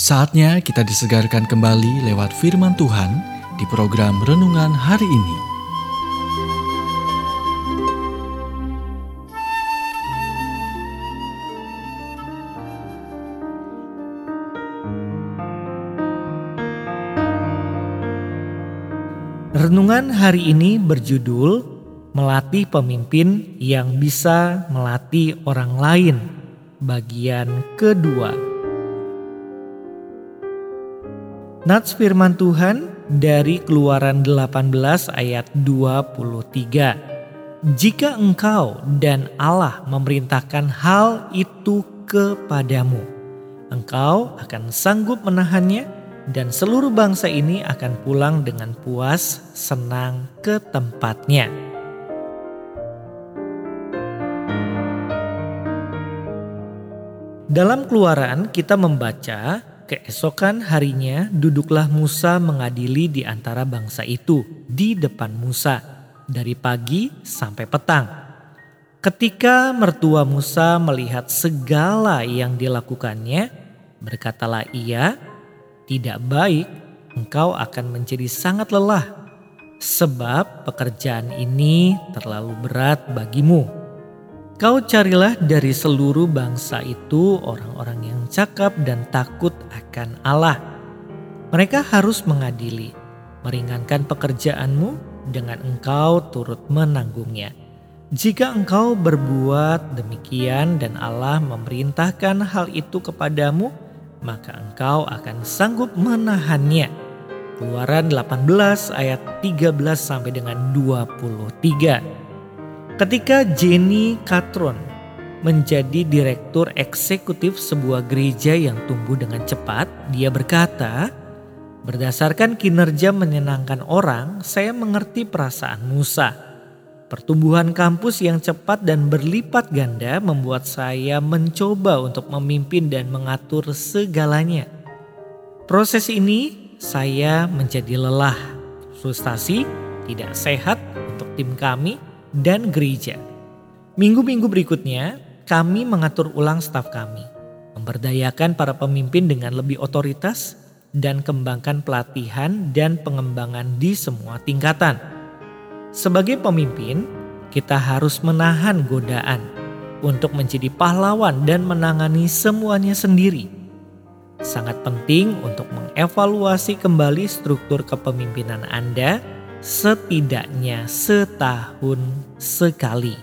Saatnya kita disegarkan kembali lewat firman Tuhan di program renungan hari ini. Renungan hari ini berjudul Melatih Pemimpin yang Bisa Melatih Orang Lain, bagian kedua. Nats firman Tuhan dari Keluaran 18 ayat 23. Jika engkau dan Allah memerintahkan hal itu kepadamu, engkau akan sanggup menahannya dan seluruh bangsa ini akan pulang dengan puas senang ke tempatnya. Dalam keluaran kita membaca Keesokan harinya duduklah Musa mengadili di antara bangsa itu di depan Musa dari pagi sampai petang. Ketika mertua Musa melihat segala yang dilakukannya, berkatalah ia, "Tidak baik, engkau akan menjadi sangat lelah, sebab pekerjaan ini terlalu berat bagimu." Kau carilah dari seluruh bangsa itu orang-orang yang cakap dan takut akan Allah. Mereka harus mengadili, meringankan pekerjaanmu dengan engkau turut menanggungnya. Jika engkau berbuat demikian dan Allah memerintahkan hal itu kepadamu, maka engkau akan sanggup menahannya. Keluaran 18 ayat 13 sampai dengan 23. Ketika Jenny Catron menjadi direktur eksekutif sebuah gereja yang tumbuh dengan cepat, dia berkata, "Berdasarkan kinerja menyenangkan orang, saya mengerti perasaan Musa. Pertumbuhan kampus yang cepat dan berlipat ganda membuat saya mencoba untuk memimpin dan mengatur segalanya. Proses ini saya menjadi lelah, frustasi, tidak sehat untuk tim kami." Dan gereja. Minggu-minggu berikutnya, kami mengatur ulang staf kami, memberdayakan para pemimpin dengan lebih otoritas, dan kembangkan pelatihan dan pengembangan di semua tingkatan. Sebagai pemimpin, kita harus menahan godaan untuk menjadi pahlawan dan menangani semuanya sendiri. Sangat penting untuk mengevaluasi kembali struktur kepemimpinan Anda setidaknya setahun sekali.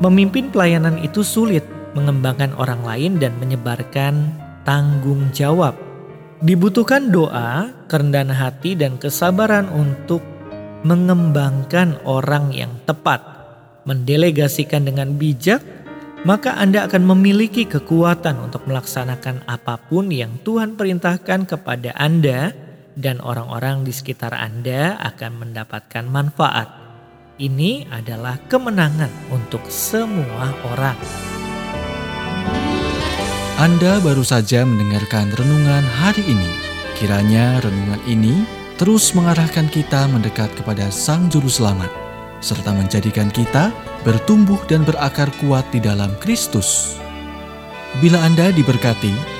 Memimpin pelayanan itu sulit, mengembangkan orang lain dan menyebarkan tanggung jawab. Dibutuhkan doa, kerendahan hati dan kesabaran untuk mengembangkan orang yang tepat. Mendelegasikan dengan bijak, maka Anda akan memiliki kekuatan untuk melaksanakan apa pun yang Tuhan perintahkan kepada Anda dan orang-orang di sekitar Anda akan mendapatkan manfaat. Ini adalah kemenangan untuk semua orang. Anda baru saja mendengarkan renungan hari ini. Kiranya renungan ini terus mengarahkan kita mendekat kepada Sang Juru Selamat, serta menjadikan kita bertumbuh dan berakar kuat di dalam Kristus. Bila Anda diberkati,